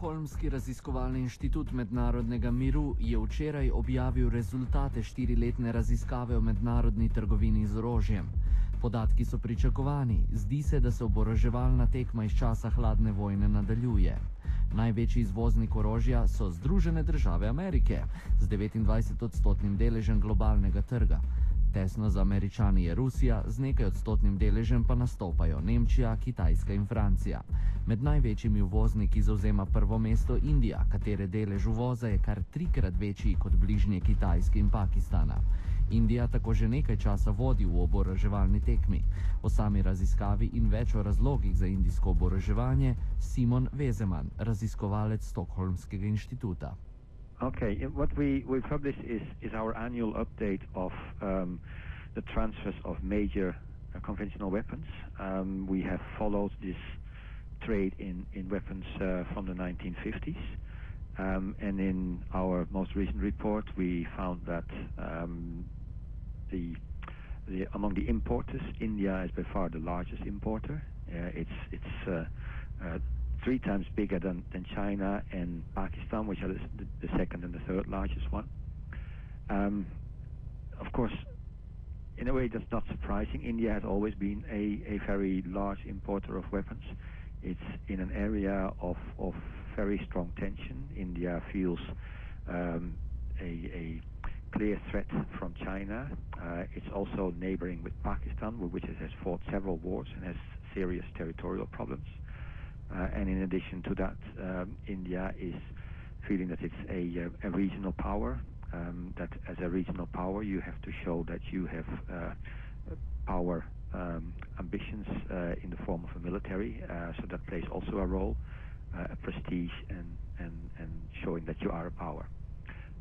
Stokholmski raziskovalni inštitut mednarodnega miru je včeraj objavil rezultate štiriletne raziskave o mednarodni trgovini z orožjem. Podatki so pričakovani, zdi se, da se oboroževalna tekma iz časa hladne vojne nadaljuje. Največji izvoznik orožja so Združene države Amerike z 29-odstotnim deležem globalnega trga. Tesno za američani je Rusija, z nekaj odstotnim deležem pa nastopajo Nemčija, Kitajska in Francija. Med največjimi uvozniki zauzema prvo mesto Indija, katere delež uvoza je kar trikrat večji kot bližnje Kitajske in Pakistana. Indija tako že nekaj časa vodi v oboroževalni tekmi. O sami raziskavi in več o razlogih za indijsko oboroževanje Simon Vezeman, raziskovalec Stokholmskega inštituta. Okay, what we, we publish is, is our annual update of um, the transfers of major uh, conventional weapons. Um, we have followed this trade in, in weapons uh, from the 1950s. Um, and in our most recent report, we found that um, the, the, among the importers, India is by far the largest importer. Uh, it's it's uh, uh, three times bigger than, than China and Pakistan, which are the, the second and the third largest one. Um, of course, in a way, that's not surprising. India has always been a, a very large importer of weapons. It's in an area of, of very strong tension. India feels um, a, a clear threat from China. Uh, it's also neighboring with Pakistan, which has fought several wars and has serious territorial problems. Uh, and in addition to that, um, India is feeling that it's a, uh, a regional power. Um, that as a regional power, you have to show that you have uh, power um, ambitions in the form of a military. So that plays also a role, a prestige, and, and, and showing that you are a power.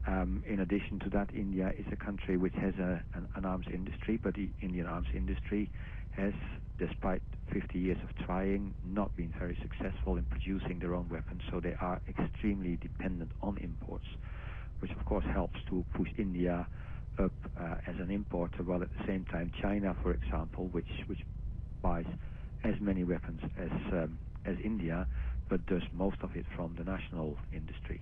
Um, in addition to that, India is a country which has a, an, an, arms industry, but the Indian arms industry has, despite 50 years of trying, not been very successful in producing their own weapons. So they are extremely dependent on imports, which of course helps to push India up uh, as an importer, while at the same time China, for example, which which buys as many weapons as um, as India, but does most of it from the national industry.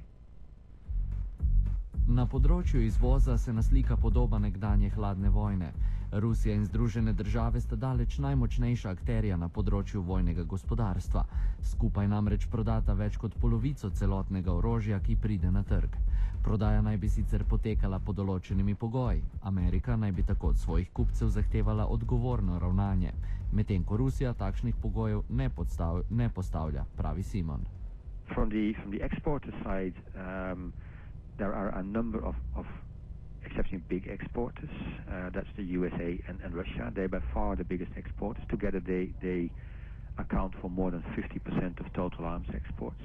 Na področju izvoza se naslika podoba nekdanje hladne vojne. Rusija in Združene države sta daleč najmočnejša akterja na področju vojnega gospodarstva. Skupaj namreč prodata več kot polovico celotnega orožja, ki pride na trg. Prodaja naj bi sicer potekala pod določenimi pogoji. Amerika naj bi tako od svojih kupcev zahtevala odgovorno ravnanje, medtem ko Rusija takšnih pogojev ne, podstav, ne postavlja, pravi Simon. From the, from the side, um... there are a number of, of exceptionally big exporters. Uh, that's the USA and, Russia. They're by far the biggest exporters. Together, they, they account for more than 50% of total arms exports.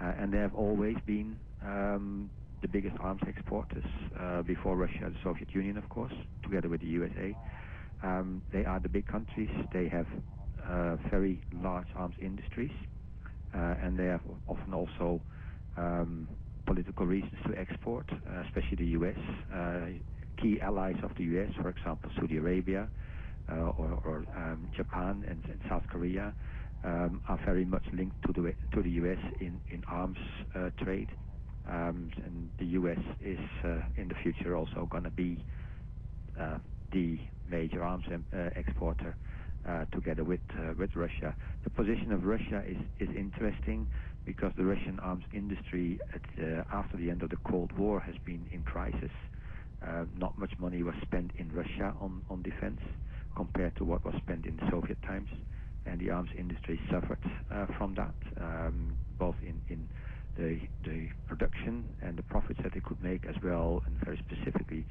Uh, and they have always been um, the biggest arms exporters uh, before Russia, the Soviet Union, of course, together with the USA. Um, they are the big countries. They have very large arms industries, and they have often also um, political reasons to export, uh, especially the U.S. Uh, key allies of the U.S., for example, Saudi Arabia uh, or, or um, Japan and, and, South Korea, um, are very much linked to the to the U.S. in in arms trade. Um, and the U.S. is in the future also going to be the major arms exporter uh, together with uh, with Russia. The position of Russia is is interesting because the Russian arms industry at, uh, after the end of the Cold War has been in crisis. Uh, not much money was spent in Russia on, on defense compared to what was spent in the Soviet times, and the arms industry suffered uh, from that, um, both in, in the, the production and the profits that they could make, as well, and very specifically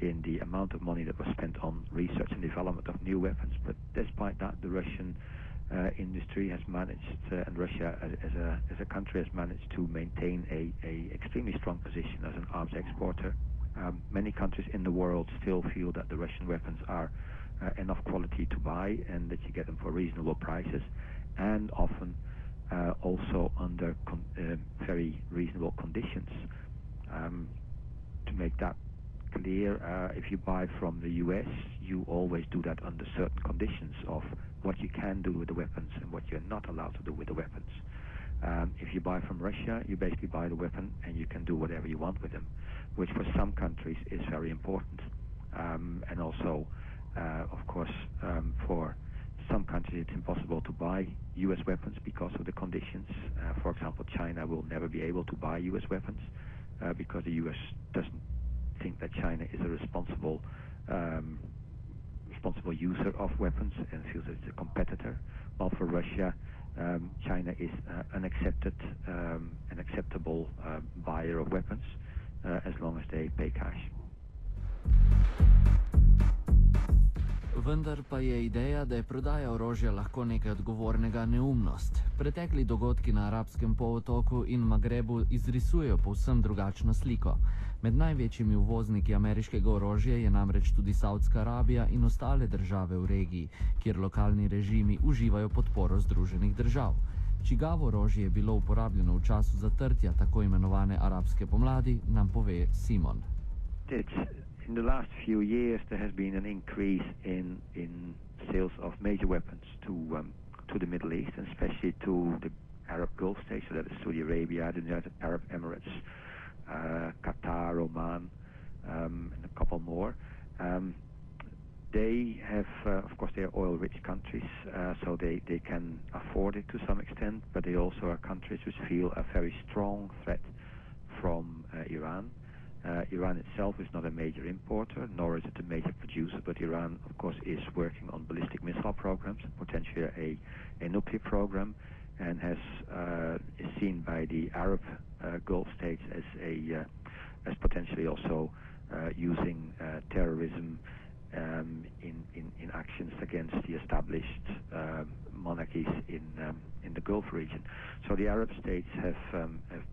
in the amount of money that was spent on research and development of new weapons. But despite that, the Russian uh, industry has managed, and Russia as, a, as a country has managed to maintain a, a extremely strong position as an arms exporter. Um, many countries in the world still feel that the Russian weapons are uh, enough quality to buy and that you get them for reasonable prices, and often uh, also under uh, very reasonable conditions. Um, to make that clear, uh, if you buy from the US, you always do that under certain conditions of what you can do with the weapons and what you're not allowed to do with the weapons. Um, if you buy from Russia, you basically buy the weapon and you can do whatever you want with them, which for some countries is very important. Um, and also, uh, of course, um, for some countries it's impossible to buy U.S. weapons because of the conditions. Uh, for example, China will never be able to buy U.S. weapons because the U.S. doesn't think that China is a responsible um, responsible user of weapons and feels that it's a competitor. While for Russia, um, China is uh, an accepted, um, an acceptable Vendar pa je ideja, da je prodaja orožja lahko nekaj odgovornega, neumnost. Pretekli dogodki na arabskem polotoku in Magrebu izrisujejo povsem drugačno sliko. Med največjimi uvozniki ameriškega orožja je namreč tudi Saudska Arabija in ostale države v regiji, kjer lokalni režimi uživajo podporo Združenih držav. Čigavo orožje je bilo uporabljeno v času zatrtja tako imenovane arabske pomladi, nam pove Simon. It's in the last few years, there has been an increase in in sales of major weapons to um, to the Middle East, and especially to the Arab Gulf states, so that is Saudi Arabia, the United Arab Emirates, uh, Qatar, Oman, um, and a couple more. Um, they have, uh, of course, they are oil-rich countries, uh, so they, they can afford it to some extent, but they also are countries which feel a very strong threat from uh, Iran. Uh, Iran itself is not a major importer, nor is it a major producer, but Iran, of course, is working on ballistic missile programs, potentially a, a nuclear program, and has uh, is seen by the Arab uh, Gulf states as a uh, as potentially also uh, using uh, terrorism um, in, in, in actions against the established um, monarchies in um, in the Gulf region. So the Arab states have, um, have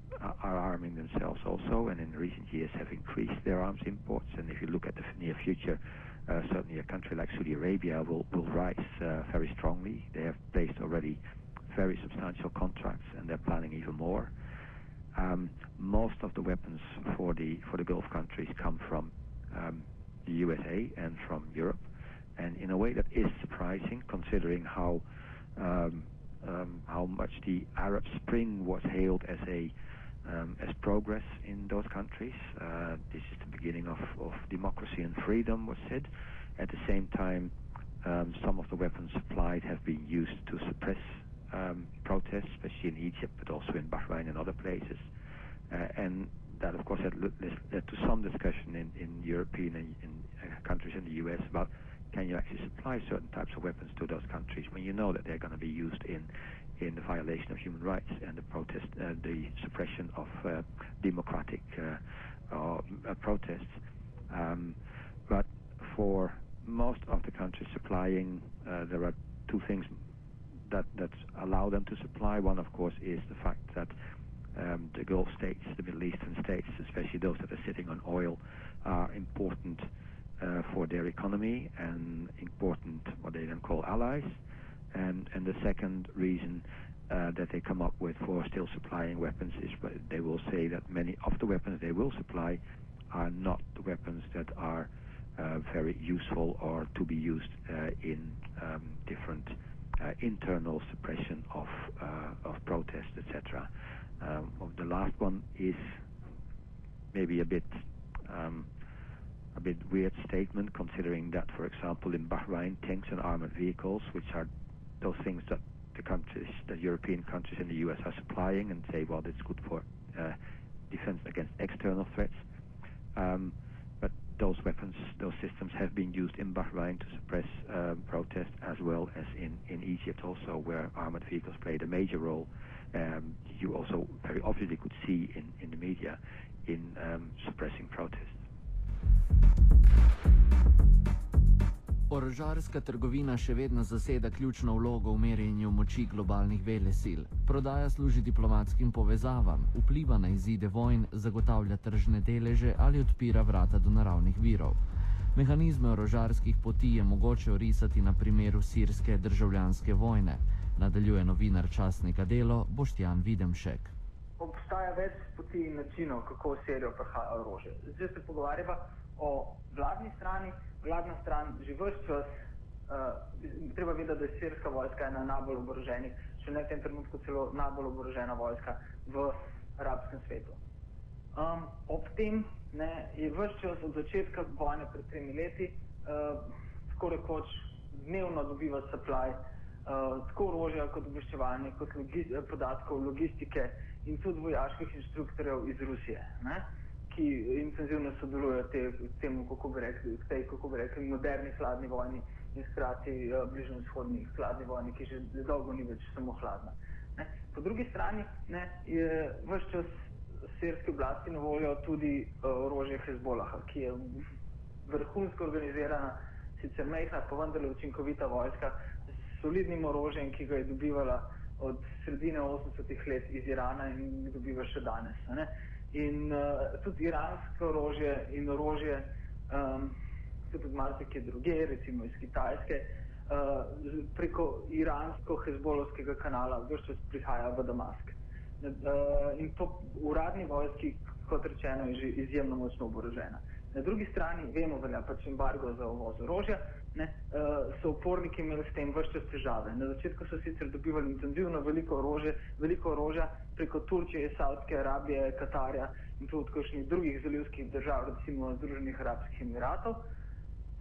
are arming themselves also, and in recent years have increased their arms imports. And if you look at the near future, uh, certainly a country like Saudi Arabia will will rise uh, very strongly. They have placed already very substantial contracts, and they're planning even more. Um, most of the weapons for the for the Gulf countries come from um, the USA and from Europe, and in a way that is surprising considering how um, um, how much the Arab Spring was hailed as a um, as progress in those countries. Uh, this is the beginning of, of democracy and freedom, was said. At the same time, um, some of the weapons supplied have been used to suppress um, protests, especially in Egypt, but also in Bahrain and other places. Uh, and that, of course, had led to some discussion in, in European and in, uh, countries in the U.S. about can you actually supply certain types of weapons to those countries when you know that they're going to be used in in the violation of human rights and the protest, uh, the suppression of uh, democratic uh, uh protests. Um, but for most of the countries supplying, uh, there are two things that that allow them to supply. One, of course, is the fact that um, the Gulf states, the Middle Eastern states, especially those that are sitting on oil, are important uh, for their economy and important what they then call allies. And, and the second reason uh, that they come up with for still supplying weapons is they will say that many of the weapons they will are not weapons that are uh, very useful or to be used uh, in um, different uh, internal suppression of of protests, etc. Um, the last one is maybe a bit um, a bit weird statement, considering that, for example, in Bahrain, tanks and armored vehicles, which are those things that the European countries and the U.S. are supplying, and say, well, it's good for defense against external threats. Um, but those weapons, those systems have been used in Bahrain to suppress um, protests, as well as in, in Egypt also, where armored vehicles played a major role. Um, you also very obviously could see in, in the media in um, suppressing protests. Orožarska trgovina še vedno zaseda ključno vlogo v merjenju moči globalnih velesil. Prodaja služi diplomatskim povezavam, vpliva na izide vojn, zagotavlja tržne deleže ali odpira vrata do naravnih virov. Mehanizme orožarskih poti je mogoče orisati na primeru sirske državljanske vojne, nadaljuje novinar časnika Delo Boštjan Videmšek. Obstaja več poti in načinov, kako v Sirijo prihaja orožje. Zdaj se pogovarjava o vladni strani, vladna stran že vse čas uh, treba vedeti, da je sirska vojska ena najbolj oboroženih, še ne v tem trenutku celo najbolj oborožena vojska v arabskem svetu. Um, ob tem ne, je vse čas od začetka vojne pred tremi leti, uh, tako rekoč dnevno dobiva supply, uh, tako orožja kot obveščevalnih, kot logi podatkov, logistike in tudi vojaških inštruktorjev iz Rusije. Ne ki intenzivno sodelujejo v tem, kako bi rekli, tej, kako bi rekli, moderni hladni vojni in hkrati uh, bližnjo-vzhodni hladni vojni, ki že dolgo ni več samo hladna. Ne. Po drugi strani ne, je vse čas sirski oblasti na voljo tudi uh, orožje Hezbolaha, ki je vrhunsko organizirana, sicer mehna, pa vendarle učinkovita vojska s solidnim orožjem, ki ga je dobivala od sredine 80-ih let iz Irana in dobiva še danes. Ne. In uh, tudi iransko orožje in orožje, um, tudi marsikaj druge, recimo iz Kitajske, uh, preko iransko-hezbolovskega kanala, vse čas prihaja v Damask. Uh, in to uradni vojski, kot rečeno, je že izjemno močno oborožena. Na drugi strani, vemo, velja pač embargo za uvoz orožja, ne, uh, so uporniki imeli s tem vršče težave. Na začetku so sicer dobivali intenzivno veliko orožja, veliko orožja preko Turčije, Saudske Arabije, Katarja in tudi kakšnih drugih zalivskih držav, recimo Združenih Arabskih Emiratov.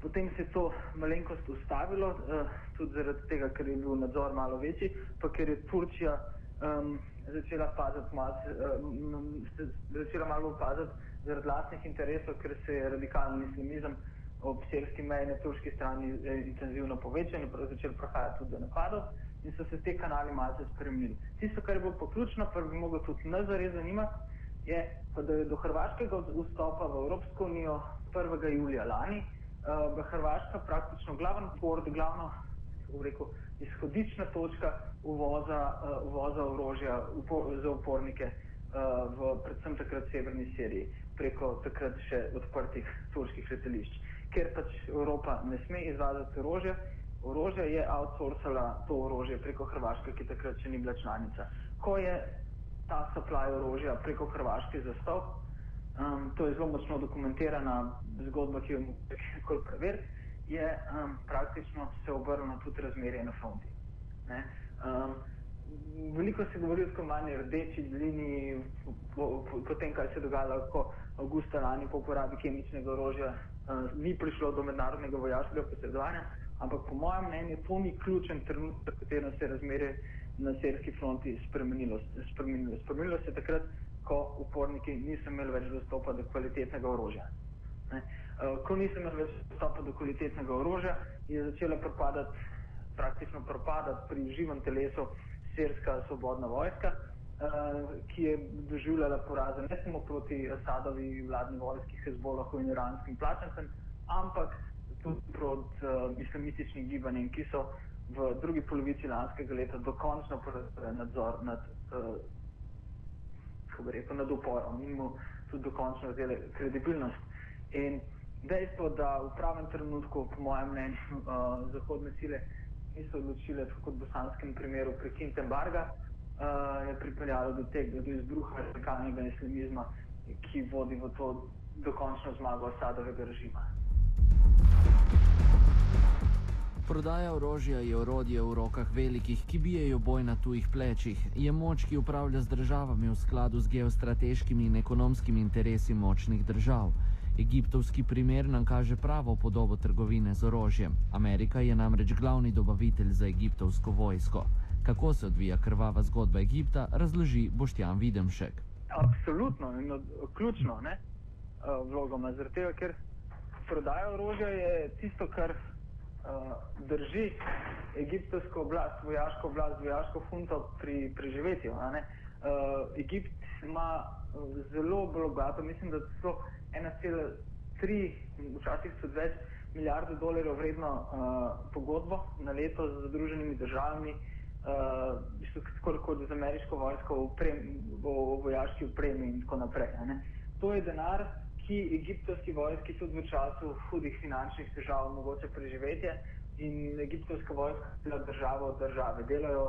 Potem se je to malenkost ustavilo, uh, tudi zaradi tega, ker je bil nadzor malo večji, pa ker je Turčija um, začela paziti, mal, um, začela malo opaziti zaradi lastnih interesov, ker se je radikalni islamizem ob sirski meji na turški strani eh, intenzivno povečal in začel prihajati tudi do napadov in so se te kanali malce spremenili. Tisto, kar je bilo poključno, pa bi moglo tudi nas zares zanimati, je, da je do hrvaškega vstopa v Evropsko unijo 1. julija lani, uh, Hrvaška praktično glaven port, glavno, rekel, izhodična točka uvoza, uh, uvoza orožja upor, za upornike uh, v predvsem takrat severni Siriji preko takrat še odprtih turških letališč ker pač Evropa ne sme izvazati orožja, orožje je outsourcala to orožje preko Hrvaške, ki takrat še ni bila članica. Ko je ta supply orožja preko Hrvaške zastal, um, to je zelo močno dokumentirana zgodba, ki jo lahko kar preveriti, je um, praktično se obrnilo tudi razmerje na fronti. Um, veliko se govori o tako manj rdeči liniji, potem po, po kaj se je dogajalo, ko avgusta lani po uporabi kemičnega orožja uh, ni prišlo do mednarodnega vojaškega posredovanja, ampak po mojem mnenju to ni ključen trenutek, v katerem se je razmerje na sirski fronti spremenilo. Spremenilo, spremenilo se je takrat, ko uporniki niso imeli več dostopa do kvalitetnega orožja. Ne? Uh, ko niso imeli več dostopa do kvalitetnega orožja, je začela propadati, praktično propadati pri živem telesu sirska svobodna vojska. Eh, ki je doživljala poraze ne samo proti Asadovi vladni vojski, Hezbolahu in iranskim plačancem, ampak tudi proti uh, islamističnim gibanjem, ki so v drugi polovici lanskega leta dokončno prevzeli nadzor nad, uh, rekel, nad uporom in mu tudi dokončno vzeli kredibilnost. In dejstvo, da v pravem trenutku, po mojem mnenju, uh, zahodne sile niso odločile, tako kot v bosanskem primeru, prekiniti embarga, uh, je pripeljalo do tega, do izbruha radikalnega islamizma, ki vodi v to dokončno zmago Asadovega režima. Prodaja orožja je orodje v rokah velikih, ki bijejo boj na tujih plečih. Je moč, ki upravlja z državami v skladu z geostrateškimi in ekonomskimi interesi močnih držav. Egiptovski primer nam kaže pravo podobo trgovine z orožjem. Amerika je namreč glavni dobavitelj za egiptovsko vojsko. Kako se odvija krvava zgodba Egipta, razloži Boštjan Videmšek. Absolutno in ključno ne, vlogo ima, zaradi tega, ker prodaja orožja je tisto, kar uh, drži egiptovsko oblast, vojaško oblast, vojaško funto pri preživetju. Uh, Egipt ima zelo bogato, mislim, da so 1,3, včasih tudi več milijarde dolarjev vredno uh, pogodbo na leto z Združenimi državami uh, skoraj kot z ameriško vojsko v, prem, v, v vojaški opremi in tako naprej. Ne. To je denar, ki egiptovski vojski tudi v času hudih finančnih težav omogoča preživetje in egiptovska vojska dela državo od države. Delajo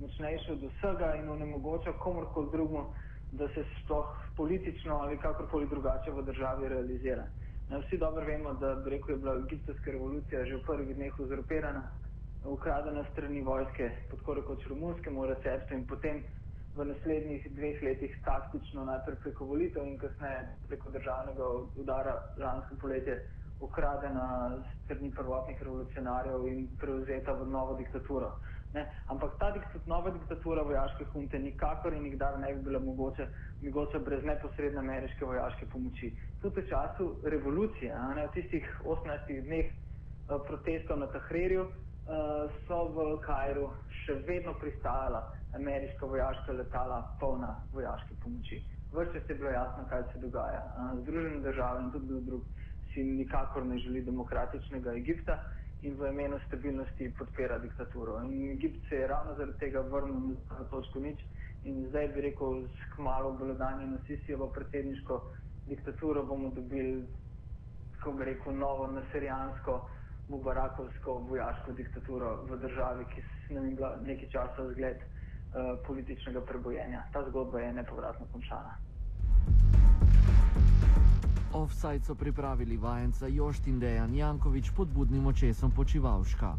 močnejše od vsega in onemogoča komorkoli drugmu, da se sploh politično ali kakorkoli drugače v državi realizira. Ne, vsi dobro vemo, da rekel, je bila egiptovska revolucija že v prvih dneh uzurpirana, ukradena strani vojske pod korekoč romunskemu receptu in potem v naslednjih dveh letih taktično najprej preko volitev in kasneje preko državnega udara lansko poletje ukradena strani prvotnih revolucionarjev in prevzeta v novo diktaturo. Ne? Ampak ta diktat, nova diktatura vojaške hunte nikakor in nikdar ne bi bila mogoče, mogoče brez neposredne ameriške vojaške pomoči. Tudi v času revolucije, ne v tistih 18 dneh uh, protestov na Tahrirju, uh, so v Kajru še vedno pristajala ameriška vojaška letala polna vojaške pomoči. Vrče se je bilo jasno, kaj se dogaja. Združene države in tudi kdo drug si nikakor ne želi demokratičnega Egipta in v imenu stabilnosti podpira diktaturo. In Egipt se je ravno zaradi tega vrnil na točko nič in zdaj bi rekel, s kmalo obladanje na Sisijevo predsedniško diktaturo bomo dobili, kako bi rekel, novo naserijansko, mubarakovsko vojaško diktaturo v državi, ki nam je bila nekaj časa zgled uh, političnega prebojenja. Ta zgodba je nepovratno končana. Offside so pripravili vajenca Joštin Dejan Jankovič pod budnim očesom počivalška.